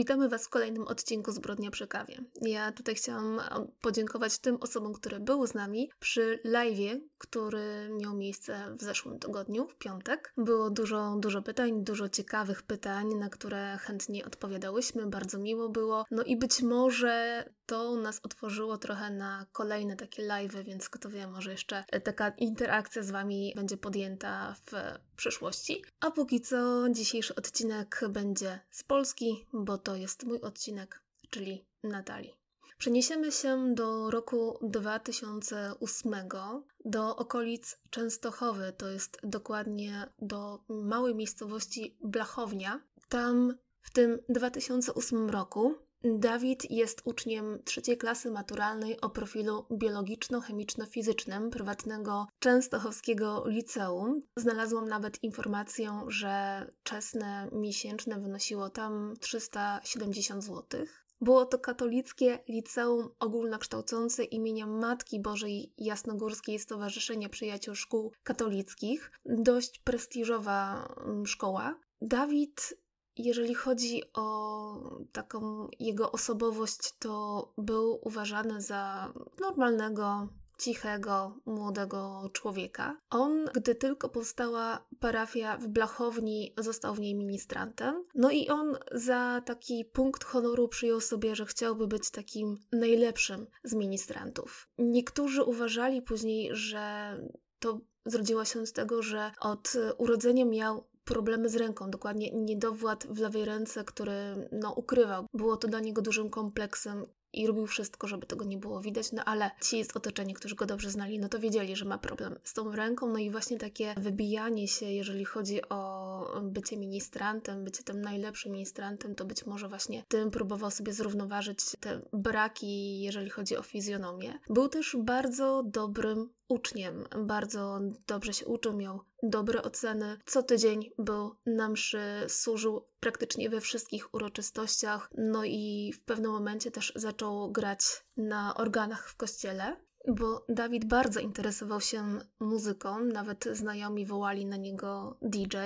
Witamy Was w kolejnym odcinku Zbrodnia przy kawie. Ja tutaj chciałam podziękować tym osobom, które były z nami przy live'ie, który miał miejsce w zeszłym tygodniu, w piątek. Było dużo, dużo pytań, dużo ciekawych pytań, na które chętnie odpowiadałyśmy, bardzo miło było. No i być może to nas otworzyło trochę na kolejne takie live'y, więc kto wie, może jeszcze taka interakcja z Wami będzie podjęta w przyszłości. A póki co dzisiejszy odcinek będzie z Polski, bo to jest mój odcinek, czyli Natalii. Przeniesiemy się do roku 2008, do okolic Częstochowy, to jest dokładnie do małej miejscowości Blachownia. Tam w tym 2008 roku Dawid jest uczniem trzeciej klasy maturalnej o profilu biologiczno-chemiczno-fizycznym prywatnego Częstochowskiego Liceum. Znalazłam nawet informację, że czesne miesięczne wynosiło tam 370 zł. Było to katolickie liceum ogólnokształcące imienia Matki Bożej Jasnogórskiej Stowarzyszenia Przyjaciół Szkół Katolickich. Dość prestiżowa mm, szkoła. Dawid jeżeli chodzi o taką jego osobowość, to był uważany za normalnego, cichego, młodego człowieka. On, gdy tylko powstała parafia w Blachowni, został w niej ministrantem. No i on za taki punkt honoru przyjął sobie, że chciałby być takim najlepszym z ministrantów. Niektórzy uważali później, że to zrodziło się z tego, że od urodzenia miał problemy z ręką, dokładnie niedowład w lewej ręce, który no, ukrywał. Było to dla niego dużym kompleksem i robił wszystko, żeby tego nie było widać, no ale ci z otoczenia, którzy go dobrze znali, no to wiedzieli, że ma problem z tą ręką, no i właśnie takie wybijanie się, jeżeli chodzi o bycie ministrantem, bycie tym najlepszym ministrantem, to być może właśnie tym próbował sobie zrównoważyć te braki, jeżeli chodzi o fizjonomię. Był też bardzo dobrym uczniem, bardzo dobrze się uczył, miał dobre oceny. Co tydzień był na mszy, służył praktycznie we wszystkich uroczystościach, no i w pewnym momencie też zaczął grać na organach w kościele. Bo Dawid bardzo interesował się muzyką, nawet znajomi wołali na niego DJ.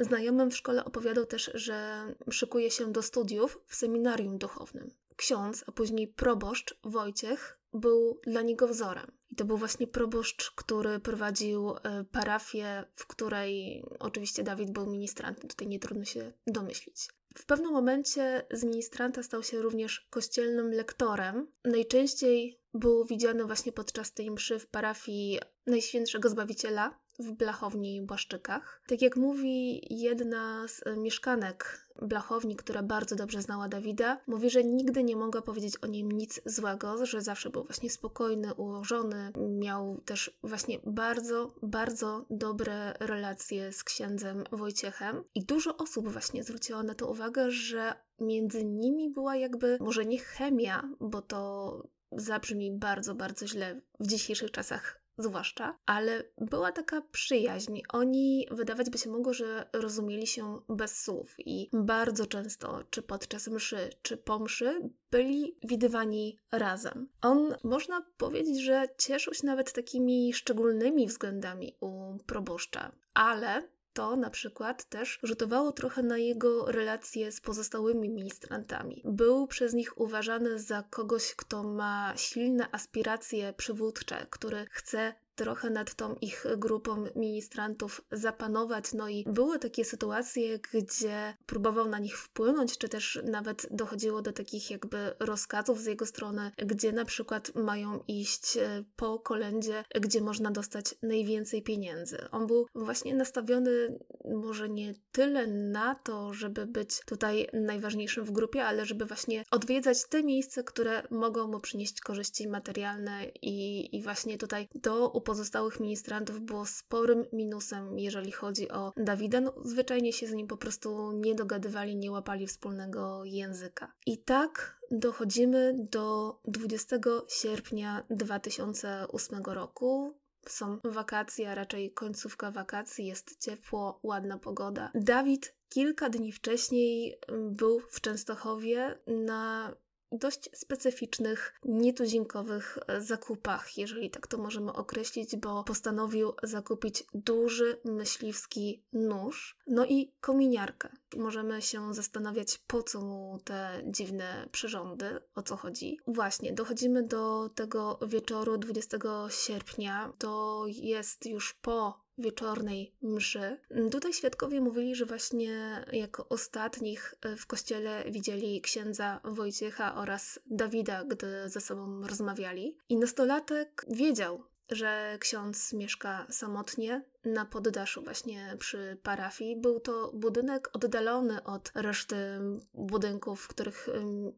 Znajomym w szkole opowiadał też, że szykuje się do studiów w seminarium duchownym. Ksiądz, a później proboszcz Wojciech był dla niego wzorem. I to był właśnie proboszcz, który prowadził e, parafię, w której oczywiście Dawid był ministrantem. Tutaj nie trudno się domyślić. W pewnym momencie z ministranta stał się również kościelnym lektorem. Najczęściej był widziany właśnie podczas tej mszy w parafii Najświętszego Zbawiciela w Blachowni i Błaszczykach. Tak jak mówi jedna z mieszkanek Blachowni, która bardzo dobrze znała Dawida, mówi, że nigdy nie mogła powiedzieć o nim nic złego, że zawsze był właśnie spokojny, ułożony, miał też właśnie bardzo, bardzo dobre relacje z księdzem Wojciechem i dużo osób właśnie zwróciło na to uwagę, że między nimi była jakby, może nie chemia, bo to zabrzmi bardzo, bardzo źle w dzisiejszych czasach zwłaszcza, ale była taka przyjaźń. Oni wydawać by się mogło, że rozumieli się bez słów i bardzo często, czy podczas mszy, czy po mszy, byli widywani razem. On, można powiedzieć, że cieszył się nawet takimi szczególnymi względami u proboszcza, ale to na przykład też rzutowało trochę na jego relacje z pozostałymi ministrantami. Był przez nich uważany za kogoś, kto ma silne aspiracje przywódcze, który chce trochę nad tą ich grupą ministrantów zapanować. No i były takie sytuacje, gdzie próbował na nich wpłynąć, czy też nawet dochodziło do takich jakby rozkazów z jego strony, gdzie na przykład mają iść e, po kolędzie, gdzie można dostać najwięcej pieniędzy. On był właśnie nastawiony może nie tyle na to, żeby być tutaj najważniejszym w grupie, ale żeby właśnie odwiedzać te miejsca, które mogą mu przynieść korzyści materialne i, i właśnie tutaj do pozostałych ministrantów było sporym minusem, jeżeli chodzi o Dawida. No, zwyczajnie się z nim po prostu nie dogadywali, nie łapali wspólnego języka. I tak dochodzimy do 20 sierpnia 2008 roku. Są wakacje, a raczej końcówka wakacji, jest ciepło, ładna pogoda. Dawid kilka dni wcześniej był w Częstochowie na dość specyficznych, nietuzinkowych zakupach, jeżeli tak to możemy określić, bo postanowił zakupić duży myśliwski nóż, no i kominiarkę. Możemy się zastanawiać, po co mu te dziwne przyrządy, o co chodzi. Właśnie, dochodzimy do tego wieczoru 20 sierpnia. To jest już po wieczornej mszy. Tutaj świadkowie mówili, że właśnie jako ostatnich e, w kościele widzieli księdza Wojciecha oraz Dawida, gdy ze sobą rozmawiali. I nastolatek wiedział, że ksiądz mieszka samotnie, na poddaszu właśnie przy parafii. Był to budynek oddalony od reszty budynków, w których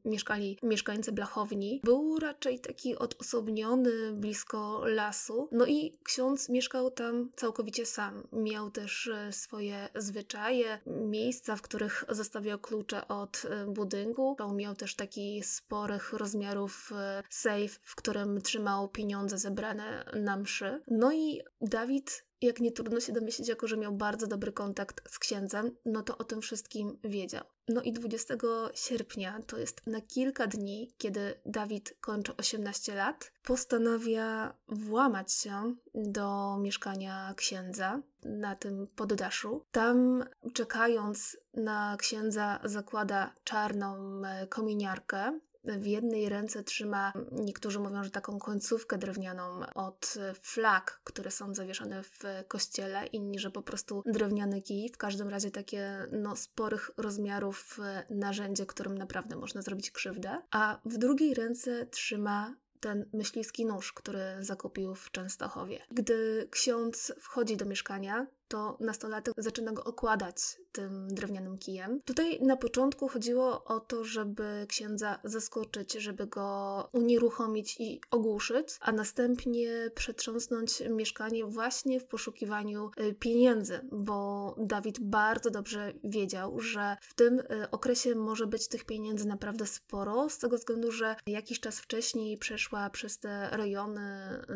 mieszkali mieszkańcy Blachowni. Był raczej taki odosobniony, blisko lasu. No i ksiądz mieszkał tam całkowicie sam. Miał też e, swoje zwyczaje, miejsca, w których zostawiał klucze od e, budynku. Miał też taki sporych rozmiarów e, safe, w którym trzymał pieniądze zebrane na mszy. No i Dawid jak nie trudno się domyślić, jako że miał bardzo dobry kontakt z księdzem, no to o tym wszystkim wiedział. No i 20 sierpnia, to jest na kilka dni, kiedy Dawid kończy 18 lat, postanawia włamać się do mieszkania księdza na tym poddaszu. Tam, czekając na księdza, zakłada czarną e, kominiarkę, w jednej ręce trzyma, niektórzy mówią, że taką końcówkę drewnianą od flag, które są zawieszone w kościele, inni, że po prostu drewniany kij. W każdym razie takie no, sporych rozmiarów narzędzie, którym naprawdę można zrobić krzywdę. A w drugiej ręce trzyma ten myśliwski nóż, który zakupił w Częstochowie. Gdy ksiądz wchodzi do mieszkania, to nastolatek zaczyna go okładać tym drewnianym kijem. Tutaj na początku chodziło o to, żeby księdza zaskoczyć, żeby go unieruchomić i ogłuszyć, a następnie przetrząsnąć mieszkanie właśnie w poszukiwaniu y, pieniędzy, bo Dawid bardzo dobrze wiedział, że w tym y, okresie może być tych pieniędzy naprawdę sporo, z tego względu, że jakiś czas wcześniej przeszła przez te rejony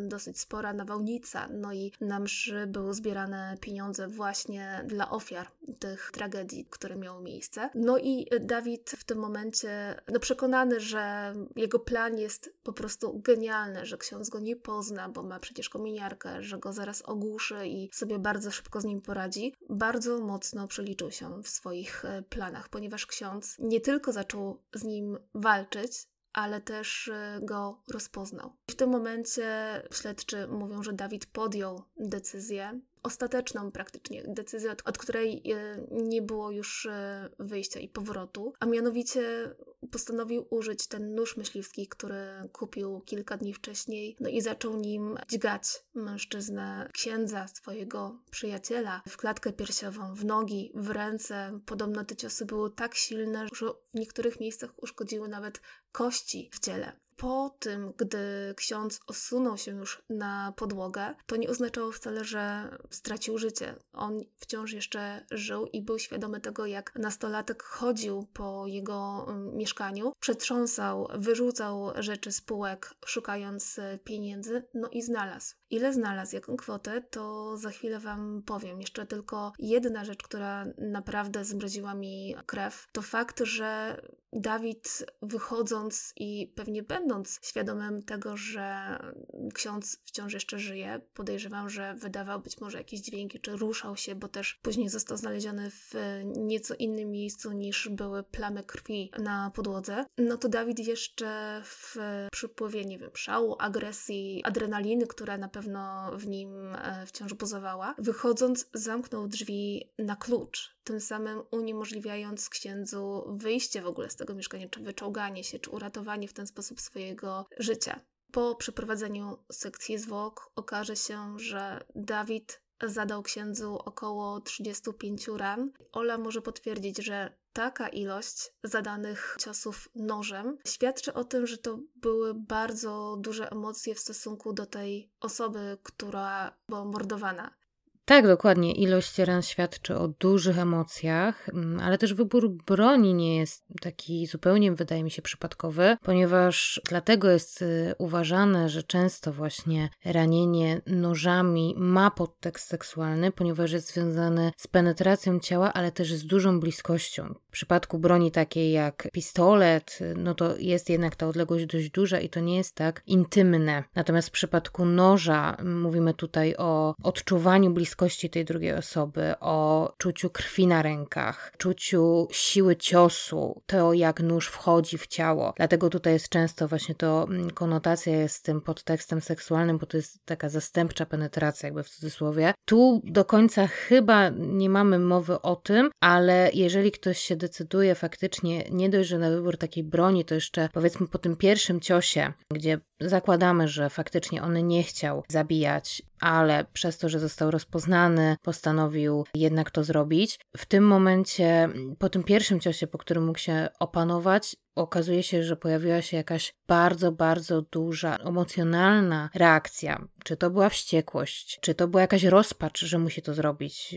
dosyć spora nawałnica, no i na mszy były zbierane pieniądze pieniądze właśnie dla ofiar tych tragedii, które miały miejsce. No i Dawid w tym momencie no przekonany, że jego plan jest po prostu genialny, że ksiądz go nie pozna, bo ma przecież kominiarkę, że go zaraz ogłuszy i sobie bardzo szybko z nim poradzi, bardzo mocno przeliczył się w swoich e, planach, ponieważ ksiądz nie tylko zaczął z nim walczyć, ale też e, go rozpoznał. W tym momencie śledczy mówią, że Dawid podjął decyzję ostateczną praktycznie decyzję, od, której e, nie było już e, wyjścia i powrotu, a mianowicie postanowił użyć ten nóż myśliwski, który kupił kilka dni wcześniej, no i zaczął nim dźgać mężczyznę, księdza, swojego przyjaciela, w klatkę piersiową, w nogi, w ręce. Podobno te ciosy były tak silne, że w niektórych miejscach uszkodziły nawet kości w ciele po tym, gdy ksiądz osunął się już na podłogę, to nie oznaczało wcale, że stracił życie. On wciąż jeszcze żył i był świadomy tego, jak nastolatek chodził po jego mm, mieszkaniu, przetrząsał, wyrzucał rzeczy z półek, szukając e, pieniędzy, no i znalazł. Ile znalazł, jaką kwotę, to za chwilę Wam powiem. Jeszcze tylko jedna rzecz, która naprawdę zmroziła mi krew, to fakt, że Dawid wychodząc i pewnie będąc świadomym tego, że ksiądz wciąż jeszcze żyje, podejrzewam, że wydawał być może jakieś dźwięki, czy ruszał się, bo też później został znaleziony w nieco innym miejscu niż były plamy krwi na podłodze, no to Dawid jeszcze w przypływie, nie wiem, szału, agresji, adrenaliny, która na pewno w nim e, wciąż buzowała, wychodząc zamknął drzwi na klucz tym samym uniemożliwiając księdzu wyjście w ogóle z tego mieszkania, czy wyczołganie się, czy uratowanie w ten sposób swojego życia. Po przeprowadzeniu sekcji zwłok okaże się, że Dawid zadał księdzu około 35 ran. Ola może potwierdzić, że taka ilość zadanych ciosów nożem świadczy o tym, że to były bardzo duże emocje w stosunku do tej osoby, która była mordowana Tak, dokładnie. Ilość ran świadczy o dużych emocjach, mm, ale też wybór broni nie jest taki zupełnie, wydaje mi się, przypadkowy, ponieważ dlatego jest y, uważane, że często właśnie ranienie nożami ma podtekst seksualny, ponieważ jest związane z penetracją ciała, ale też z dużą bliskością. W przypadku broni takiej jak pistolet, y, no to jest jednak ta odległość dość duża i to nie jest tak intymne. Natomiast w przypadku noża mówimy tutaj o odczuwaniu bliskości tej drugiej osoby, o czuciu krwi na rękach, czuciu siły ciosu, to jak nóż wchodzi w ciało. Dlatego tutaj jest często właśnie to mm, konotacja jest z tym podtekstem seksualnym, bo to jest taka zastępcza penetracja, jakby w cudzysłowie. Tu do końca chyba nie mamy mowy o tym, ale jeżeli ktoś się decyduje faktycznie nie dość, że na wybór takiej broni, to jeszcze powiedzmy po tym pierwszym ciosie, gdzie zakładamy, że faktycznie on nie chciał zabijać, ale przez to, że został rozpoznany, postanowił jednak to zrobić. W tym momencie, po tym pierwszym ciosie, po którym mógł się opanować, okazuje się, że pojawiła się jakaś bardzo, bardzo duża emocjonalna reakcja. Czy to była wściekłość, czy to była jakaś rozpacz, że musi to zrobić.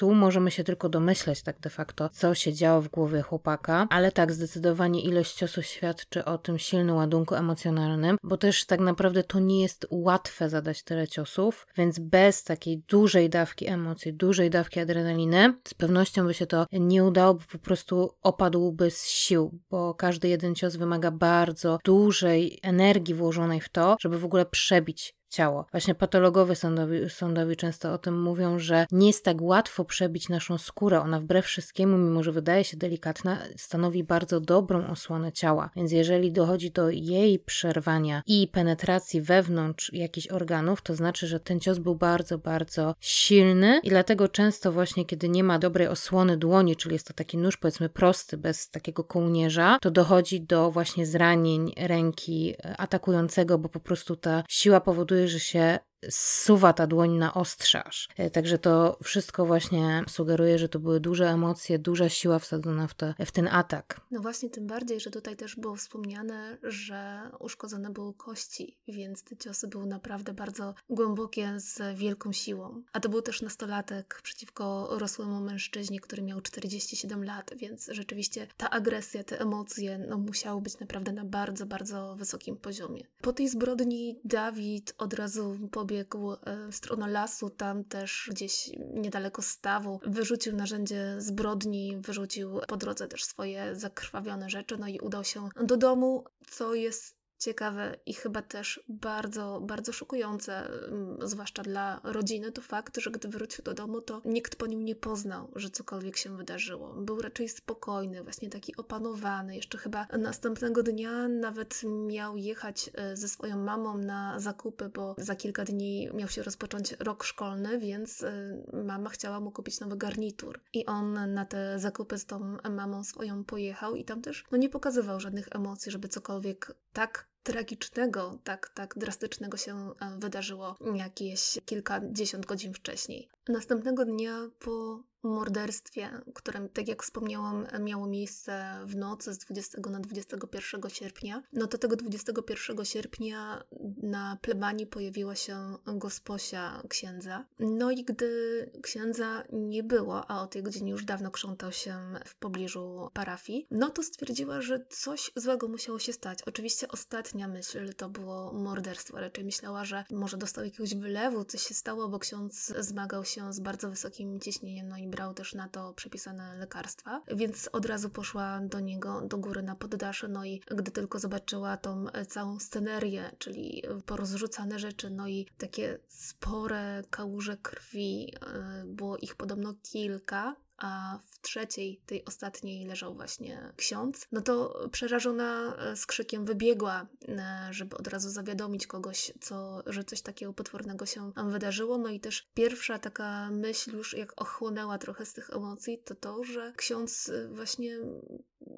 Tu możemy się tylko domyśleć tak de facto, co się działo w głowie chłopaka, ale tak, zdecydowanie ilość ciosów świadczy o tym silnym ładunku emocjonalnym, bo też tak naprawdę to nie jest łatwe zadać tyle ciosów, więc bez takiej dużej dawki emocji, dużej dawki adrenaliny, z pewnością by się to nie udało, bo po prostu opadłby z sił, bo każdy jeden cios wymaga bardzo dużej energii włożonej w to, żeby w ogóle przebić ciało. Właśnie patologowie sądowi, sądowi często o tym mówią, że nie jest tak łatwo przebić naszą skórę. Ona wbrew wszystkiemu, mimo że wydaje się delikatna, stanowi bardzo dobrą osłonę ciała. Więc jeżeli dochodzi do jej przerwania i penetracji wewnątrz jakichś organów, to znaczy, że ten cios był bardzo, bardzo silny i dlatego często właśnie, kiedy nie ma dobrej osłony dłoni, czyli jest to taki nóż powiedzmy prosty, bez takiego kołnierza, to dochodzi do właśnie zranień ręki atakującego, bo po prostu ta siła powoduje, że się zsuwa ta dłoń na ostrzaż. E, także to wszystko właśnie sugeruje, że to były duże emocje, duża siła wsadzona w, to, w ten atak. No właśnie, tym bardziej, że tutaj też było wspomniane, że uszkodzone były kości, więc te ciosy były naprawdę bardzo głębokie, z wielką siłą. A to był też nastolatek przeciwko rosłemu mężczyźnie, który miał 47 lat, więc rzeczywiście ta agresja, te emocje no, musiały być naprawdę na bardzo, bardzo wysokim poziomie. Po tej zbrodni Dawid od razu pobiegł pobiegł e, w stronę lasu, tam też gdzieś niedaleko stawu, wyrzucił narzędzie zbrodni, wyrzucił po drodze też swoje zakrwawione rzeczy, no i udał się do domu, co jest ciekawe i chyba też bardzo, bardzo szokujące, mm, zwłaszcza dla rodziny, to fakt, że gdy wrócił do domu, to nikt po nim nie poznał, że cokolwiek się wydarzyło. Był raczej spokojny, właśnie taki opanowany. Jeszcze chyba następnego dnia nawet miał jechać e, ze swoją mamą na zakupy, bo za kilka dni miał się rozpocząć rok szkolny, więc e, mama chciała mu kupić nowy garnitur. I on na te zakupy z tą mamą swoją pojechał i tam też no, nie pokazywał żadnych emocji, żeby cokolwiek tak tragicznego, tak, tak drastycznego się e, wydarzyło jakieś kilkadziesiąt godzin wcześniej. Następnego dnia po morderstwie, które, tak jak wspomniałam, miało miejsce w nocy z 20 na 21 sierpnia, no to tego 21 sierpnia na plebanii pojawiła się gosposia księdza. No i gdy księdza nie było, a o tej godzinie już dawno krzątał się w pobliżu parafii, no to stwierdziła, że coś złego musiało się stać. Oczywiście ostatnia myśl to było morderstwo. Raczej myślała, że może dostał jakiegoś wylewu, coś się stało, bo ksiądz zmagał się z bardzo wysokim ciśnieniem, no i brał też na to przepisane lekarstwa, więc od razu poszła do niego do góry na poddasze, no i gdy tylko zobaczyła tą całą scenerię, czyli porozrzucane rzeczy, no i takie spore kałuże krwi, e, było ich podobno kilka, a w trzeciej, tej ostatniej, leżał właśnie ksiądz, no to przerażona e, z krzykiem wybiegła, e, żeby od razu zawiadomić kogoś, co, że coś takiego potwornego się wydarzyło. No i też pierwsza taka myśl już jak ochłonęła trochę z tych emocji, to to, że ksiądz e, właśnie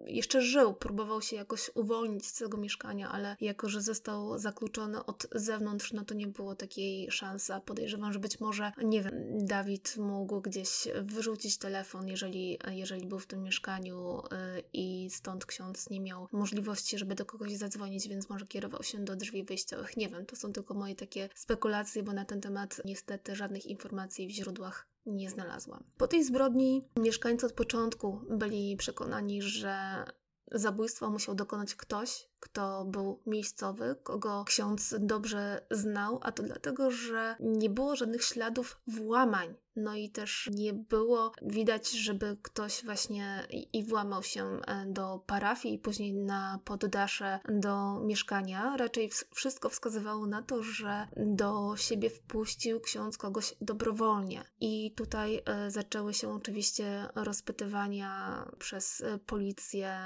jeszcze żył, próbował się jakoś uwolnić z tego mieszkania, ale jako, że został zakluczony od zewnątrz, no to nie było takiej szansy. Podejrzewam, że być może, nie wiem, Dawid mógł gdzieś wyrzucić telefon, jeżeli, jeżeli był w tym mieszkaniu y, i stąd ksiądz nie miał możliwości, żeby do kogoś zadzwonić, więc może kierował się do drzwi wyjściowych. Nie wiem, to są tylko moje takie spekulacje, bo na ten temat niestety żadnych informacji w źródłach nie znalazłam. Po tej zbrodni mieszkańcy od początku byli przekonani, że zabójstwa musiał dokonać ktoś, kto był miejscowy, kogo ksiądz dobrze znał, a to dlatego, że nie było żadnych śladów włamań. No i też nie było widać, żeby ktoś właśnie i włamał się e, do parafii i później na poddasze do mieszkania. Raczej wszystko wskazywało na to, że do siebie wpuścił ksiądz kogoś dobrowolnie. I tutaj e, zaczęły się oczywiście rozpytywania przez e, policję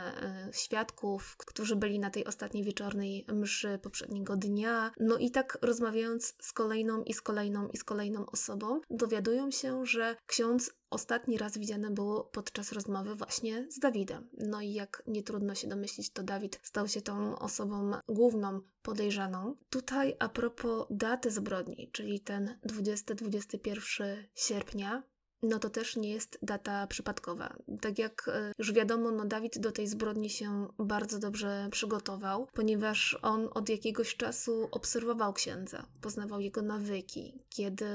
świadków, którzy byli na tej ostatniej wieczornej mszy poprzedniego dnia. No i tak rozmawiając z kolejną i z kolejną i z kolejną osobą, dowiadują się, że ksiądz ostatni raz widziany było podczas rozmowy właśnie z Dawidem. No i jak nie trudno się domyślić, to Dawid stał się tą osobą główną podejrzaną. Tutaj a propos daty zbrodni, czyli ten 20-21 sierpnia, no to też nie jest data przypadkowa. Tak jak e, już wiadomo, no Dawid do tej zbrodni się bardzo dobrze przygotował, ponieważ on od jakiegoś czasu obserwował księdza, poznawał jego nawyki, kiedy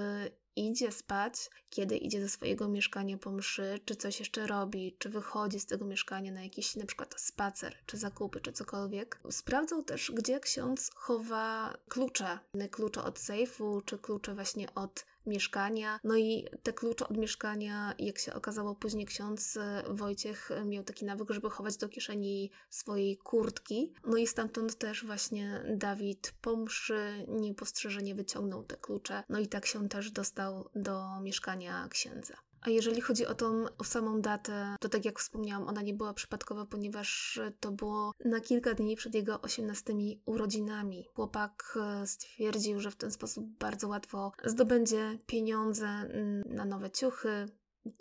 idzie spać, kiedy idzie do swojego mieszkania po mszy, czy coś jeszcze robi, czy wychodzi z tego mieszkania na jakiś na przykład spacer, czy zakupy, czy cokolwiek. Sprawdzał też, gdzie ksiądz chowa klucze, klucze od sejfu, czy klucze właśnie od mieszkania. No i te klucze od mieszkania, jak się okazało później ksiądz Wojciech miał taki nawyk, żeby chować do kieszeni swojej kurtki. No i stamtąd też właśnie Dawid po mszy niepostrzeżenie wyciągnął te klucze. No i tak się też dostał do mieszkania księdza. A jeżeli chodzi o tą o samą datę, to tak jak wspomniałam, ona nie była przypadkowa, ponieważ to było na kilka dni przed jego 18 urodzinami. Chłopak e, stwierdził, że w ten sposób bardzo łatwo zdobędzie pieniądze mm, na nowe ciuchy,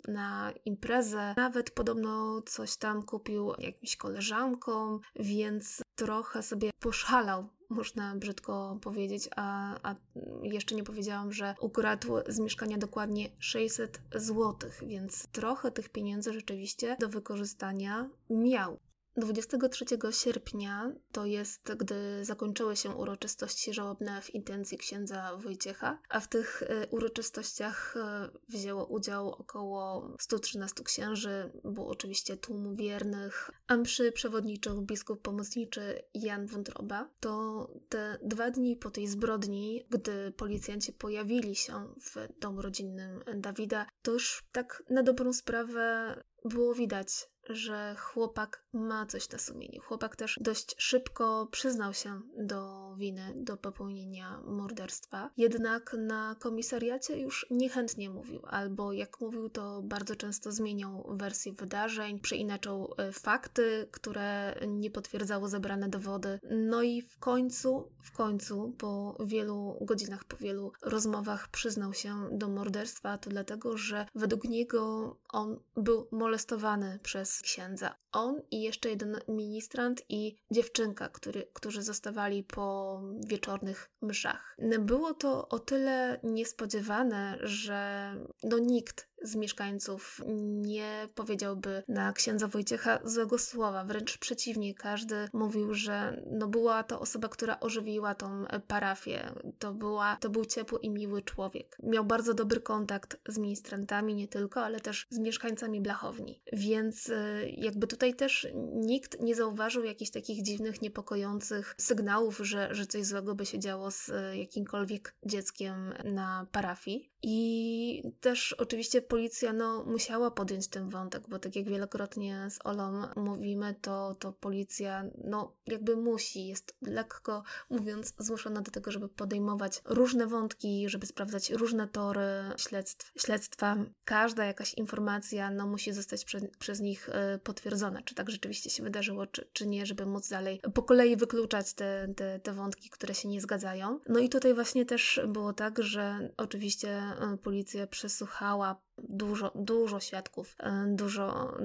na imprezę. Nawet podobno coś tam kupił jakimś koleżankom, więc trochę sobie poszalał można brzydko powiedzieć, a, a jeszcze nie powiedziałam, że ukradł z mieszkania dokładnie 600 zł, więc trochę tych pieniędzy rzeczywiście do wykorzystania miał. 23 sierpnia to jest, gdy zakończyły się uroczystości żałobne w intencji księdza Wojciecha, a w tych e, uroczystościach e, wzięło udział około 113 księży, było oczywiście tłum wiernych, a mszy przewodniczył biskup pomocniczy Jan Wątroba. To te dwa dni po tej zbrodni, gdy policjanci pojawili się w domu rodzinnym Dawida, to już tak na dobrą sprawę było widać, że chłopak ma coś na sumieniu. Chłopak też dość szybko przyznał się do winy, do popełnienia morderstwa. Jednak na komisariacie już niechętnie mówił, albo jak mówił, to bardzo często zmieniał wersję wydarzeń, przeinaczał e, fakty, które nie potwierdzało zebrane dowody. No i w końcu, w końcu, po wielu godzinach, po wielu rozmowach przyznał się do morderstwa, to dlatego, że według niego on był molestowany przez księdza. On i jeszcze jeden ministrant i dziewczynka, który, którzy zostawali po wieczornych mszach. Było to o tyle niespodziewane, że no nikt z mieszkańców nie powiedziałby na księdza Wojciecha złego słowa, wręcz przeciwnie, każdy mówił, że no była to osoba, która ożywiła tą parafię, to, była, to był ciepły i miły człowiek. Miał bardzo dobry kontakt z ministrantami, nie tylko, ale też z mieszkańcami Blachowni, więc y, jakby tutaj też nikt nie zauważył jakichś takich dziwnych, niepokojących sygnałów, że, że coś złego by się działo z y, jakimkolwiek dzieckiem na parafii. I też oczywiście policja no, musiała podjąć ten wątek, bo tak jak wielokrotnie z Olą mówimy, to, to policja no, jakby musi, jest lekko mówiąc zmuszona do tego, żeby podejmować różne wątki, żeby sprawdzać różne tory śledztw, śledztwa. Każda jakaś informacja no, musi zostać prze, przez nich y, potwierdzona, czy tak rzeczywiście się wydarzyło, czy, czy nie, żeby móc dalej po kolei wykluczać te, te, te wątki, które się nie zgadzają. No i tutaj właśnie też było tak, że oczywiście policja przesłuchała dużo, dużo świadków, e, dużo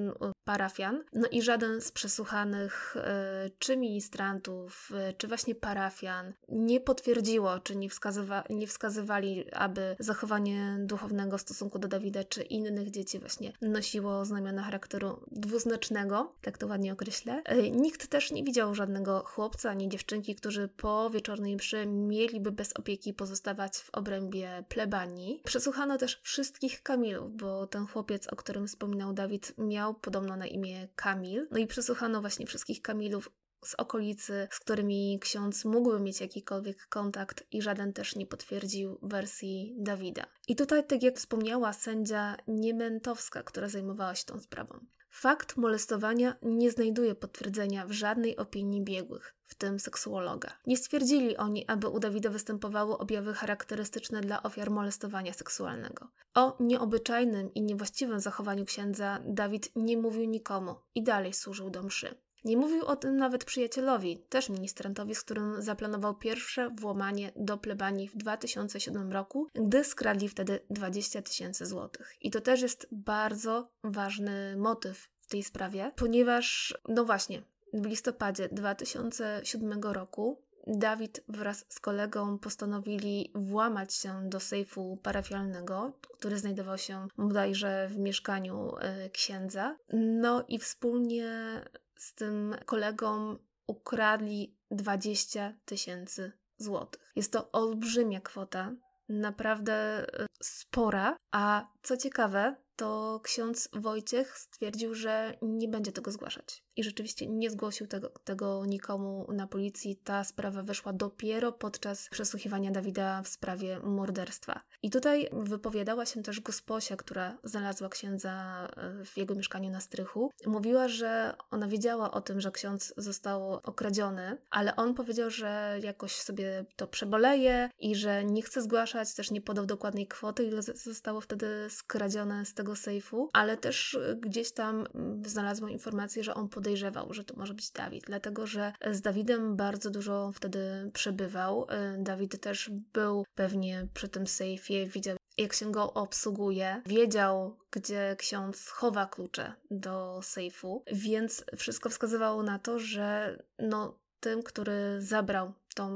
parafian. No i żaden z przesłuchanych, e, czy ministrantów, e, czy właśnie parafian, nie potwierdziło, czy nie, wskazywa, nie wskazywali, aby zachowanie duchownego w stosunku do Dawida, czy innych dzieci właśnie nosiło znamiona charakteru dwuznacznego, tak to ładnie określę. Nikt też nie widział żadnego chłopca ani dziewczynki, którzy po wieczornej mszy mieliby bez opieki pozostawać w obrębie plebanii. Przesłuchano też wszystkich Kamilów, bo ten chłopiec, o którym wspominał Dawid, miał podobno na imię Kamil. No i przesłuchano właśnie wszystkich Kamilów z okolicy, z którymi ksiądz mógłby mieć jakikolwiek kontakt i żaden też nie potwierdził wersji Dawida. I tutaj, tak jak wspomniała sędzia Niementowska, która zajmowała się tą sprawą. Fakt molestowania nie znajduje potwierdzenia w żadnej opinii biegłych, w tym seksuologa. Nie stwierdzili oni, aby u Dawida występowały objawy charakterystyczne dla ofiar molestowania seksualnego. O nieobyczajnym i niewłaściwym zachowaniu księdza Dawid nie mówił nikomu i dalej służył do mszy. Nie mówił o tym nawet przyjacielowi, też ministrantowi, z którym zaplanował pierwsze włamanie do plebanii w 2007 roku, gdy skradli wtedy 20 tysięcy złotych. I to też jest bardzo ważny motyw w tej sprawie, ponieważ, no właśnie, w listopadzie 2007 roku Dawid wraz z kolegą postanowili włamać się do sejfu parafialnego, który znajdował się bodajże w mieszkaniu y, księdza. No i wspólnie z tym kolegą ukradli 20 tysięcy złotych. Jest to olbrzymia kwota, naprawdę y, spora, a co ciekawe, to ksiądz Wojciech stwierdził, że nie będzie tego zgłaszać. I rzeczywiście nie zgłosił tego, tego nikomu na policji. Ta sprawa wyszła dopiero podczas przesłuchiwania Dawida w sprawie morderstwa. I tutaj wypowiadała się też gosposia, która znalazła księdza e, w jego mieszkaniu na strychu. Mówiła, że ona wiedziała o tym, że ksiądz został okradziony, ale on powiedział, że jakoś sobie to przeboleje i że nie chce zgłaszać, też nie podał dokładnej kwoty, ile zostało wtedy skradzione z tego sejfu, ale też y, gdzieś tam mm, znalazłam informację, że on podejrzewał, że to może być Dawid, dlatego że z Dawidem bardzo dużo wtedy przebywał. Y, Dawid też był pewnie przy tym sejfie, widział jak się go obsługuje, wiedział, gdzie ksiądz chowa klucze do sejfu, więc wszystko wskazywało na to, że no, tym, który zabrał tą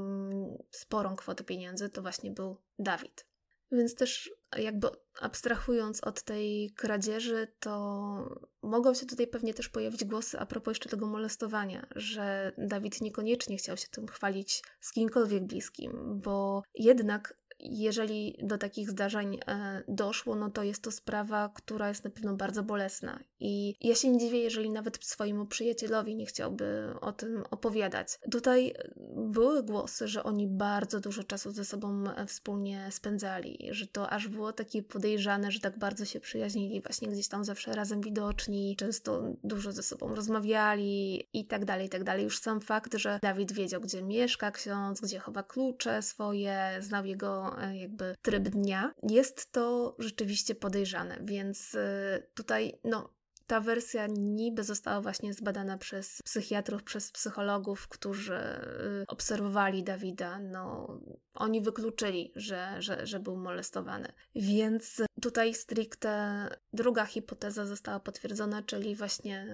sporą kwotę pieniędzy, to właśnie był Dawid. Więc też jakby abstrahując od tej kradzieży, to mogą się tutaj pewnie też pojawić głosy a propos jeszcze tego molestowania, że Dawid niekoniecznie chciał się tym chwalić z kimkolwiek bliskim, bo jednak jeżeli do takich zdarzeń e, doszło, no to jest to sprawa, która jest na pewno bardzo bolesna. I ja się nie dziwię, jeżeli nawet swojemu przyjacielowi nie chciałby o tym opowiadać. Tutaj były głosy, że oni bardzo dużo czasu ze sobą e, wspólnie spędzali, że to aż było takie podejrzane, że tak bardzo się przyjaźnili, właśnie gdzieś tam zawsze razem widoczni, często dużo ze sobą rozmawiali i tak dalej, i tak dalej. Już sam fakt, że Dawid wiedział, gdzie mieszka ksiądz, gdzie chowa klucze swoje, znał jego E, jakby tryb dnia, jest to rzeczywiście podejrzane, więc e, tutaj no ta wersja niby została właśnie zbadana przez psychiatrów, przez psychologów, którzy y, obserwowali Dawida. No, oni wykluczyli, że, że, że był molestowany. Więc tutaj stricte druga hipoteza została potwierdzona, czyli właśnie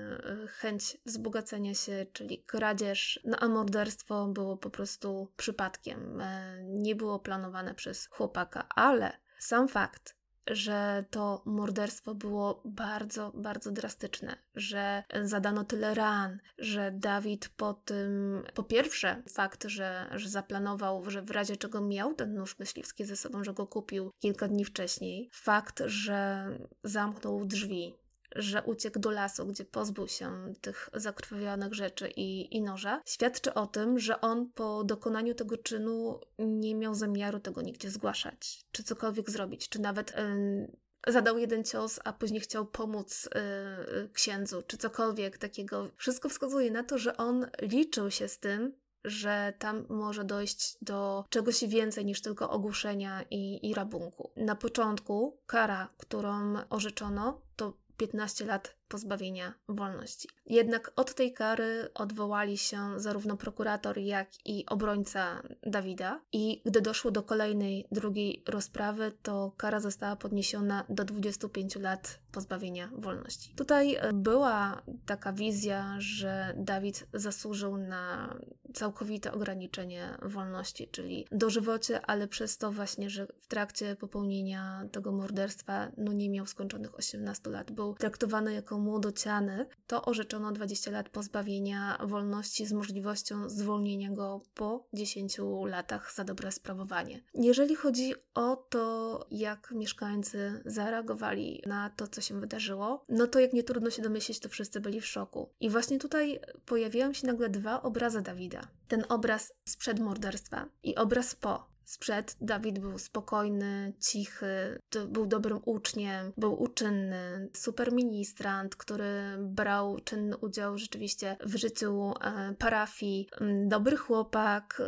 y, chęć wzbogacenia się, czyli kradzież, no a morderstwo było po prostu przypadkiem. E, nie było planowane przez chłopaka, ale sam fakt, że to morderstwo było bardzo, bardzo drastyczne, że zadano tyle ran, że Dawid po tym, po pierwsze, fakt, że, że zaplanował, że w razie czego miał ten nóż myśliwski ze sobą, że go kupił kilka dni wcześniej, fakt, że zamknął drzwi że uciekł do lasu, gdzie pozbył się tych zakrwawionych rzeczy i, i noża, świadczy o tym, że on po dokonaniu tego czynu nie miał zamiaru tego nigdzie zgłaszać, czy cokolwiek zrobić, czy nawet. Yy, zadał jeden cios, a później chciał pomóc yy, księdzu, czy cokolwiek takiego. Wszystko wskazuje na to, że on liczył się z tym, że tam może dojść do czegoś więcej niż tylko ogłuszenia i, i rabunku. Na początku kara, którą orzeczono, to 15 lat pozbawienia wolności. Jednak od tej kary odwołali się zarówno prokurator, jak i obrońca Dawida. I gdy doszło do kolejnej, drugiej rozprawy, to kara została podniesiona do 25 lat pozbawienia wolności. Tutaj e, była taka wizja, że Dawid zasłużył na całkowite ograniczenie wolności, czyli dożywocie, ale przez to właśnie, że w trakcie popełnienia tego morderstwa no nie miał skończonych 18 lat, był traktowany jako młodociany, to orzeczono 20 lat pozbawienia wolności z możliwością zwolnienia go po 10 latach za dobre sprawowanie. Jeżeli chodzi o to, jak mieszkańcy zareagowali na to, co się wydarzyło, no to jak nie trudno się domyślić, to wszyscy byli w szoku. I właśnie tutaj pojawiają się nagle dwa obrazy Dawida. Ten obraz sprzed morderstwa i obraz po. Sprzed Dawid był spokojny, cichy, był dobrym uczniem, był uczynny, super ministrant, który brał czynny udział rzeczywiście w życiu e, parafii, mm, dobry chłopak,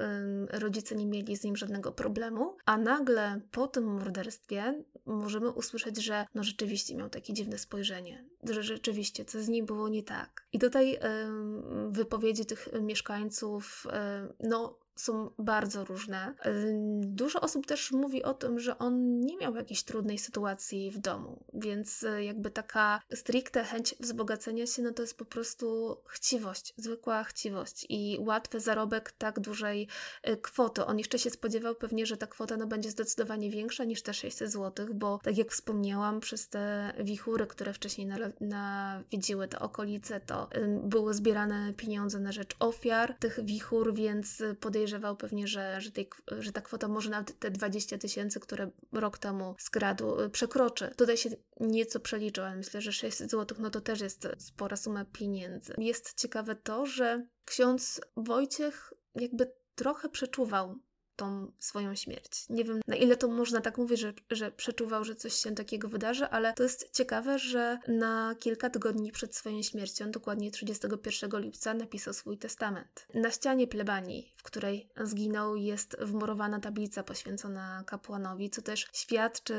rodzice nie mieli z nim żadnego problemu, a nagle po tym morderstwie możemy usłyszeć, że no rzeczywiście miał takie dziwne spojrzenie, że rzeczywiście coś z nim było nie tak. I tutaj wypowiedzi tych mieszkańców, no są bardzo różne. Dużo osób też mówi o tym, że on nie miał jakiejś trudnej sytuacji w domu, więc e, jakby taka stricte chęć wzbogacenia się, no to jest po prostu chciwość, zwykła chciwość i łatwy zarobek tak dużej e, kwoty. On jeszcze się spodziewał pewnie, że ta kwota no, będzie zdecydowanie większa niż te 600 zł, bo tak jak wspomniałam, przez te wichury, które wcześniej nawiedziły te okolice, to były zbierane pieniądze na rzecz ofiar tych wichur, więc podejrzewam, podejrzewał pewnie, że, że, tej, że ta kwota może nawet te 20 tysięcy, które rok temu skradł, y, przekroczy. Tutaj się nieco przeliczył, ale myślę, że 600 zł no to też jest spora suma pieniędzy. Jest ciekawe to, że ksiądz Wojciech jakby trochę przeczuwał tą swoją śmierć. Nie wiem, na ile to można tak mówić, że, że przeczuwał, że coś się takiego wydarzy, ale to jest ciekawe, że na kilka tygodni przed swoją śmiercią, dokładnie 31 lipca, napisał swój testament. Na ścianie plebanii, w której zginął, jest wmurowana tablica poświęcona kapłanowi, co też świadczy,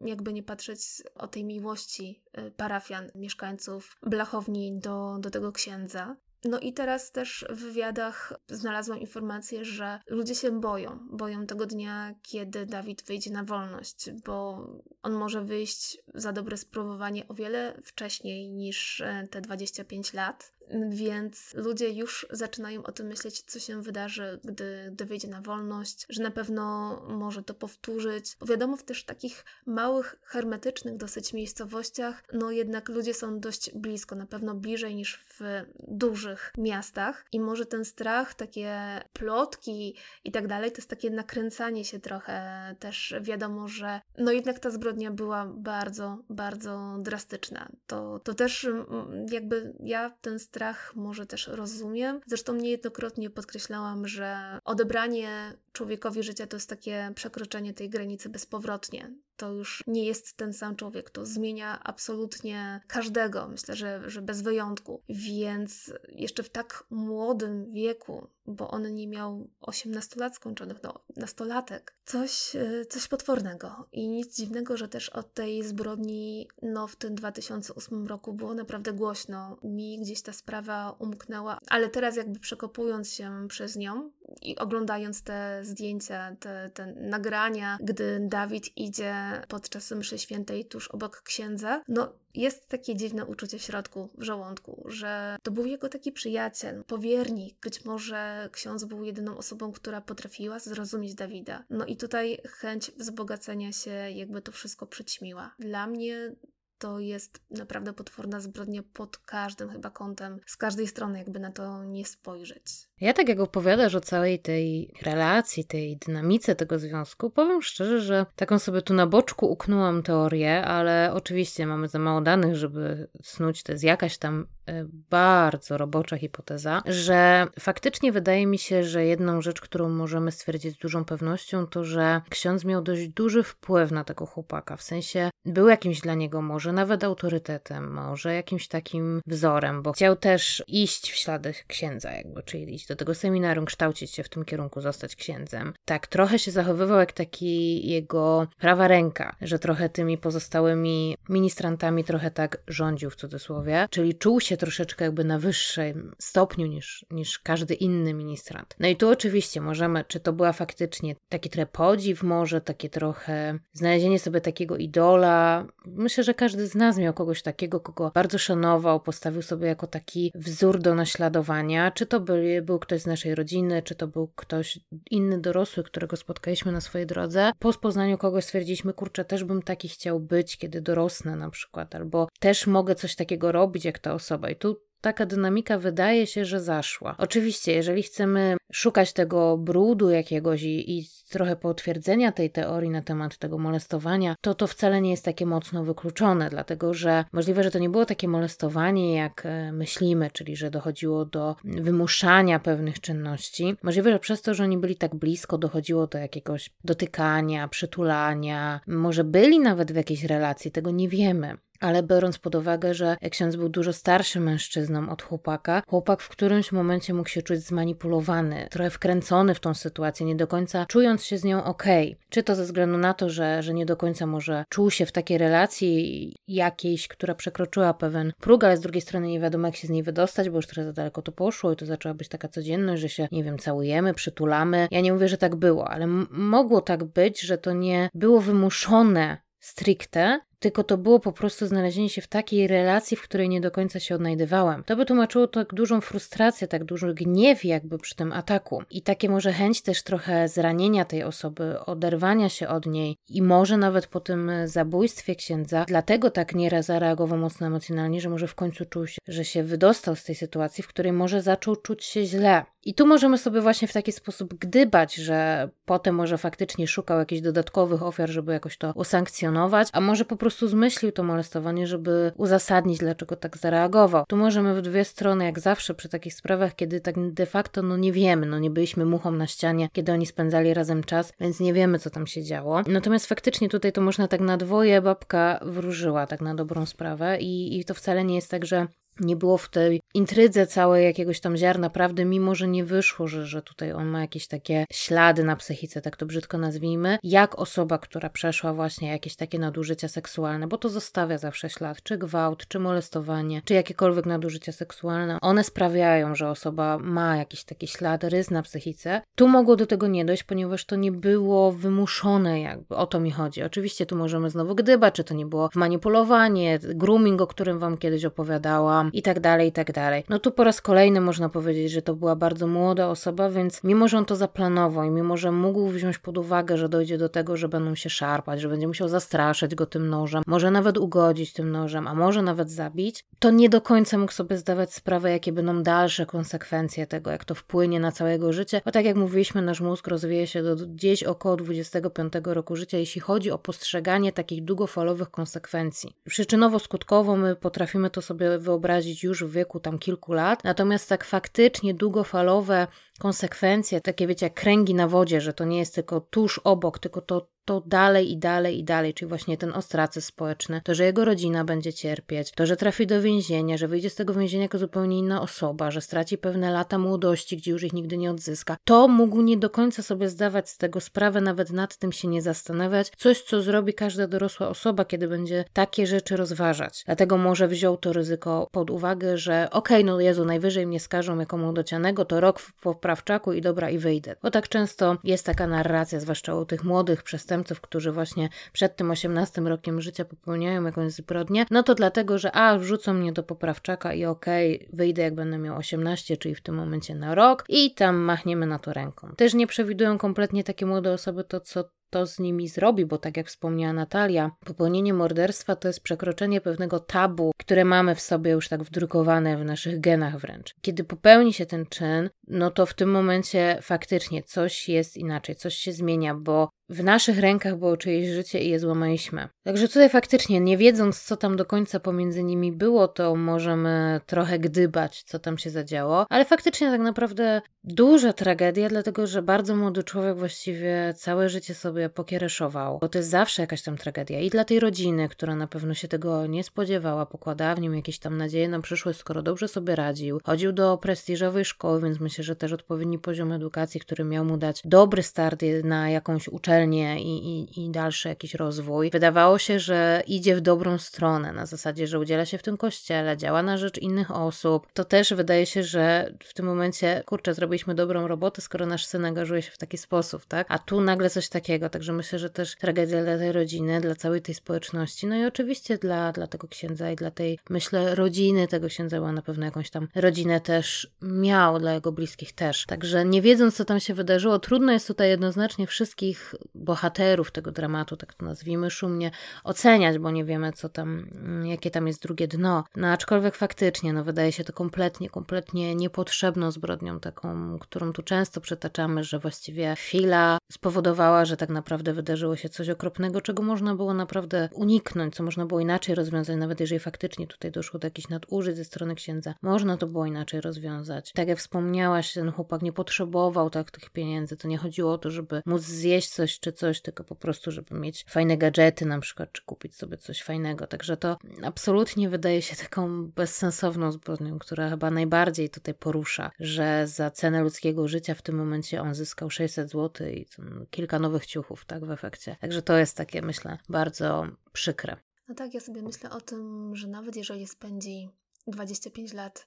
jakby nie patrzeć, o tej miłości y, parafian, mieszkańców Blachowni do, do tego księdza. No i teraz też w wywiadach znalazłam informację, że ludzie się boją. Boją tego dnia, kiedy Dawid wyjdzie na wolność, bo on może wyjść za dobre spróbowanie o wiele wcześniej niż e, te 25 lat. Więc ludzie już zaczynają o tym myśleć, co się wydarzy, gdy, gdy wyjdzie na wolność, że na pewno może to powtórzyć. Bo wiadomo, w też takich małych, hermetycznych dosyć miejscowościach, no jednak ludzie są dość blisko, na pewno bliżej niż w dużych miastach. I może ten strach, takie plotki i tak dalej, to jest takie nakręcanie się trochę. Też wiadomo, że no jednak ta zbrodnia była bardzo, bardzo drastyczna. To, to też mm, jakby ja ten strach strach może też rozumiem. Zresztą niejednokrotnie podkreślałam, że odebranie człowiekowi życia to jest takie przekroczenie tej granicy bezpowrotnie to już nie jest ten sam człowiek. To zmienia absolutnie każdego, myślę, że, że bez wyjątku. Więc jeszcze w tak młodym wieku, bo on nie miał 18 lat skończonych, no, nastolatek, coś, e, coś potwornego. I nic dziwnego, że też od tej zbrodni, no, w tym 2008 roku było naprawdę głośno. Mi gdzieś ta sprawa umknęła, ale teraz, jakby przekopując się przez nią i oglądając te zdjęcia, te, te nagrania, gdy Dawid idzie podczas mszy świętej tuż obok księdza, no jest takie dziwne uczucie w środku, w żołądku, że to był jego taki przyjaciel, powiernik. Być może ksiądz był jedyną osobą, która potrafiła zrozumieć Dawida. No i tutaj chęć wzbogacenia się jakby to wszystko przyćmiła. Dla mnie to jest naprawdę potworna zbrodnia pod każdym chyba kątem, z każdej strony, jakby na to nie spojrzeć. Ja tak jak opowiadasz o całej tej relacji, tej dynamice tego związku, powiem szczerze, że taką sobie tu na boczku uknęłam teorię, ale oczywiście mamy za mało danych, żeby snuć, to jest jakaś tam e, bardzo robocza hipoteza, że faktycznie wydaje mi się, że jedną rzecz, którą możemy stwierdzić z dużą pewnością, to że ksiądz miał dość duży wpływ na tego chłopaka, w sensie był jakimś dla niego może nawet autorytetem, może jakimś takim wzorem, bo chciał też iść w ślady księdza, jakby, czyli iść do tego seminarium, kształcić się w tym kierunku, zostać księdzem. Tak, trochę się zachowywał jak taki jego prawa ręka, że trochę tymi pozostałymi ministrantami trochę tak rządził w cudzysłowie, czyli czuł się troszeczkę jakby na wyższym stopniu niż, niż każdy inny ministrant. No i tu oczywiście możemy, czy to była faktycznie taki trochę podziw może, takie trochę znalezienie sobie takiego idola. Myślę, że każdy z nas miał kogoś takiego, kogo bardzo szanował, postawił sobie jako taki wzór do naśladowania, czy to był, był ktoś z naszej rodziny, czy to był ktoś inny dorosły, którego spotkaliśmy na swojej drodze. Po poznaniu kogoś stwierdziliśmy, kurczę, też bym taki chciał być, kiedy dorosnę na przykład, albo też mogę coś takiego robić jak ta osoba. I tu taka dynamika wydaje się, że zaszła. Oczywiście, jeżeli chcemy szukać tego brudu jakiegoś i, i, trochę potwierdzenia tej teorii na temat tego molestowania, to to wcale nie jest takie mocno wykluczone, dlatego że możliwe, że to nie było takie molestowanie, jak e, myślimy, czyli że dochodziło do wymuszania pewnych czynności. Możliwe, że przez to, że oni byli tak blisko, dochodziło do jakiegoś dotykania, przytulania, może byli nawet w jakiejś relacji, tego nie wiemy. Ale biorąc pod uwagę, że ksiądz był dużo starszym mężczyzną od chłopaka, chłopak w którymś momencie mógł się czuć zmanipulowany, trochę wkręcony w tą sytuację, nie do końca czując się z nią ok. Czy to ze względu na to, że, że nie do końca może czuł się w takiej relacji jakiejś, która przekroczyła pewien próg, ale z drugiej strony nie wiadomo jak się z niej wydostać, bo już trochę za daleko to poszło i to zaczęła być taka codzienność, że się, nie wiem, całujemy, przytulamy. Ja nie mówię, że tak było, ale mogło tak być, że to nie było wymuszone stricte, tylko to było po prostu znalezienie się w takiej relacji, w której nie do końca się odnajdywałam. To by tłumaczyło tak dużą frustrację, tak duży gniew jakby przy tym ataku i takie może chęć też trochę zranienia tej osoby, oderwania się od niej i może nawet po tym zabójstwie księdza, dlatego tak nieraz zareagował mocno emocjonalnie, że może w końcu czuł się, że się wydostał z tej sytuacji, w której może zaczął czuć się źle. I tu możemy sobie właśnie w taki sposób gdybać, że potem może faktycznie szukał jakichś dodatkowych ofiar, żeby jakoś to usankcjonować, a może po prostu prostu zmyślił to molestowanie, żeby uzasadnić, dlaczego tak zareagował. Tu możemy w dwie strony, jak zawsze przy takich sprawach, kiedy tak de facto no nie wiemy, no nie byliśmy muchą na ścianie, kiedy oni spędzali razem czas, więc nie wiemy, co tam się działo. Natomiast faktycznie tutaj to można tak na dwoje babka wróżyła, tak na dobrą sprawę i, i to wcale nie jest tak, że nie było w tej intrydze całej jakiegoś tam ziarna prawdy, mimo że nie wyszło, że, że tutaj on ma jakieś takie ślady na psychice, tak to brzydko nazwijmy, jak osoba, która przeszła właśnie jakieś takie nadużycia seksualne, bo to zostawia zawsze ślad, czy gwałt, czy molestowanie, czy jakiekolwiek nadużycia seksualne, one sprawiają, że osoba ma jakiś taki ślad, rys na psychice. Tu mogło do tego nie dojść, ponieważ to nie było wymuszone jakby, o to mi chodzi. Oczywiście tu możemy znowu gdybać, czy to nie było manipulowanie, grooming, o którym wam kiedyś opowiadałam, i tak dalej, i tak dalej. No tu po raz kolejny można powiedzieć, że to była bardzo młoda osoba, więc mimo, że on to zaplanował i mimo, że mógł wziąć pod uwagę, że dojdzie do tego, że będą się szarpać, że będzie musiał zastraszyć go tym nożem, może nawet ugodzić tym nożem, a może nawet zabić, to nie do końca mógł sobie zdawać sprawę, jakie będą dalsze konsekwencje tego, jak to wpłynie na całego życie, bo tak jak mówiliśmy, nasz mózg rozwija się do gdzieś około 25 roku życia, jeśli chodzi o postrzeganie takich długofalowych konsekwencji. Przyczynowo-skutkowo my potrafimy to sobie wyobrazić wyobrazić już w wieku tam kilku lat. Natomiast tak faktycznie długofalowe konsekwencje, takie wiecie, jak kręgi na wodzie, że to nie jest tylko tuż obok, tylko to to dalej i dalej i dalej, czyli właśnie ten ostracyzm społeczny, to, że jego rodzina będzie cierpieć, to, że trafi do więzienia, że wyjdzie z tego więzienia jako zupełnie inna osoba, że straci pewne lata młodości, gdzie już ich nigdy nie odzyska, to mógł nie do końca sobie zdawać z tego sprawę, nawet nad tym się nie zastanawiać. Coś, co zrobi każda dorosła osoba, kiedy będzie takie rzeczy rozważać. Dlatego może wziął to ryzyko pod uwagę, że okej, okay, no Jezu, najwyżej mnie skażą jako młodocianego, to rok w poprawczaku i dobra, i wyjdę. Bo tak często jest taka narracja, zwłaszcza u tych młodych przestępców, którzy właśnie przed tym 18 rokiem życia popełniają jakąś zbrodnię, no to dlatego, że a, wrzucą mnie do poprawczaka i okej, okay, wyjdę jak będę miał 18, czyli w tym momencie na rok i tam machniemy na to ręką. Też nie przewidują kompletnie takie młode osoby to, co to z nimi zrobi, bo tak jak wspomniała Natalia, popełnienie morderstwa to jest przekroczenie pewnego tabu, które mamy w sobie już tak wdrukowane w naszych genach wręcz. Kiedy popełni się ten czyn, no to w tym momencie faktycznie coś jest inaczej, coś się zmienia, bo w naszych rękach było czyjeś życie i je złamaliśmy. Także tutaj faktycznie, nie wiedząc, co tam do końca pomiędzy nimi było, to możemy trochę gdybać, co tam się zadziało, ale faktycznie tak naprawdę duża tragedia, dlatego że bardzo młody człowiek właściwie całe życie sobie pokiereszował, bo to jest zawsze jakaś tam tragedia i dla tej rodziny, która na pewno się tego nie spodziewała, pokładała w nim jakieś tam nadzieje na przyszłość, skoro dobrze sobie radził, chodził do prestiżowej szkoły, więc myślę, że też odpowiedni poziom edukacji, który miał mu dać dobry start na jakąś uczelnię i, i, i dalszy jakiś rozwój. Wydawało się, że idzie w dobrą stronę, na zasadzie, że udziela się w tym kościele, działa na rzecz innych osób. To też wydaje się, że w tym momencie, kurczę, zrobiliśmy dobrą robotę, skoro nasz syn angażuje się w taki sposób, tak? A tu nagle coś takiego, także myślę, że też tragedia dla tej rodziny, dla całej tej społeczności, no i oczywiście dla, dla tego księdza i dla tej, myślę, rodziny tego księdza, bo na pewno jakąś tam rodzinę też miał, dla jego bliskich też. Także nie wiedząc, co tam się wydarzyło, trudno jest tutaj jednoznacznie wszystkich bohaterów tego dramatu, tak to nazwijmy szumnie, oceniać, bo nie wiemy, co tam, jakie tam jest drugie dno. No aczkolwiek faktycznie, no wydaje się to kompletnie, kompletnie niepotrzebną zbrodnią taką, którą tu często przytaczamy, że właściwie chwila spowodowała, że tak naprawdę wydarzyło się coś okropnego, czego można było naprawdę uniknąć, co można było inaczej rozwiązać, nawet jeżeli faktycznie tutaj doszło do jakichś nadużyć ze strony księdza. Można to było inaczej rozwiązać. Tak jak wspomniałaś, ten chłopak nie potrzebował tak tych pieniędzy. To nie chodziło o to, żeby móc zjeść coś czy coś, tylko po prostu, żeby mieć fajne gadżety na przykład, czy kupić sobie coś fajnego. Także to absolutnie wydaje się taką bezsensowną zbrodnią, która chyba najbardziej tutaj porusza, że za cenę ludzkiego życia w tym momencie on zyskał 600 zł i kilka nowych ciuchów, tak w efekcie. Także to jest takie, myślę, bardzo przykre. No tak, ja sobie myślę o tym, że nawet jeżeli spędzi 25 lat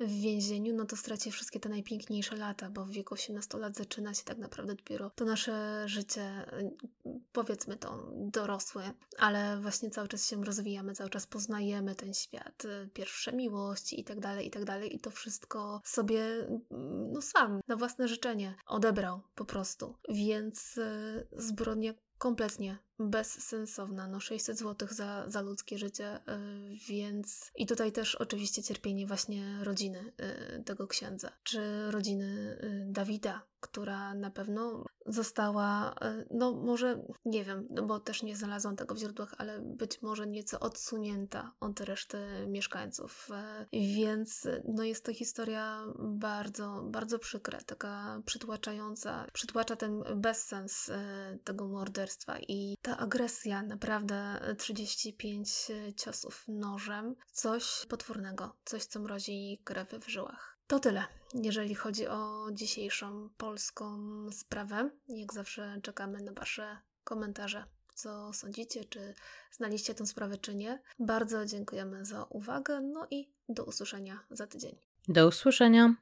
w więzieniu, no to straci wszystkie te najpiękniejsze lata, bo w wieku 18 lat zaczyna się tak naprawdę dopiero to nasze życie, powiedzmy to, dorosłe, ale właśnie cały czas się rozwijamy, cały czas poznajemy ten świat, pierwsze miłości i tak dalej, i tak dalej i to wszystko sobie, no sam, na własne życzenie odebrał po prostu. Więc y, zbrodnia kompletnie bezsensowna. No 600 zł za, za ludzkie życie, yy, więc i tutaj też oczywiście cierpienie właśnie rodziny yy, tego księdza, czy rodziny yy, Dawida, która na pewno została, y, no może, nie wiem, no bo też nie znalazłam tego w źródłach, ale być może nieco odsunięta od reszty mieszkańców. Y, więc no jest to historia bardzo, bardzo przykra, taka przytłaczająca, przytłacza ten bezsens y, tego morderstwa i ta agresja, naprawdę 35 ciosów nożem, coś potwornego, coś co mrozi krew w żyłach. To tyle, jeżeli chodzi o dzisiejszą polską sprawę. Jak zawsze czekamy na Wasze komentarze. Co sądzicie, czy znaliście tę sprawę, czy nie? Bardzo dziękujemy za uwagę, no i do usłyszenia za tydzień. Do usłyszenia.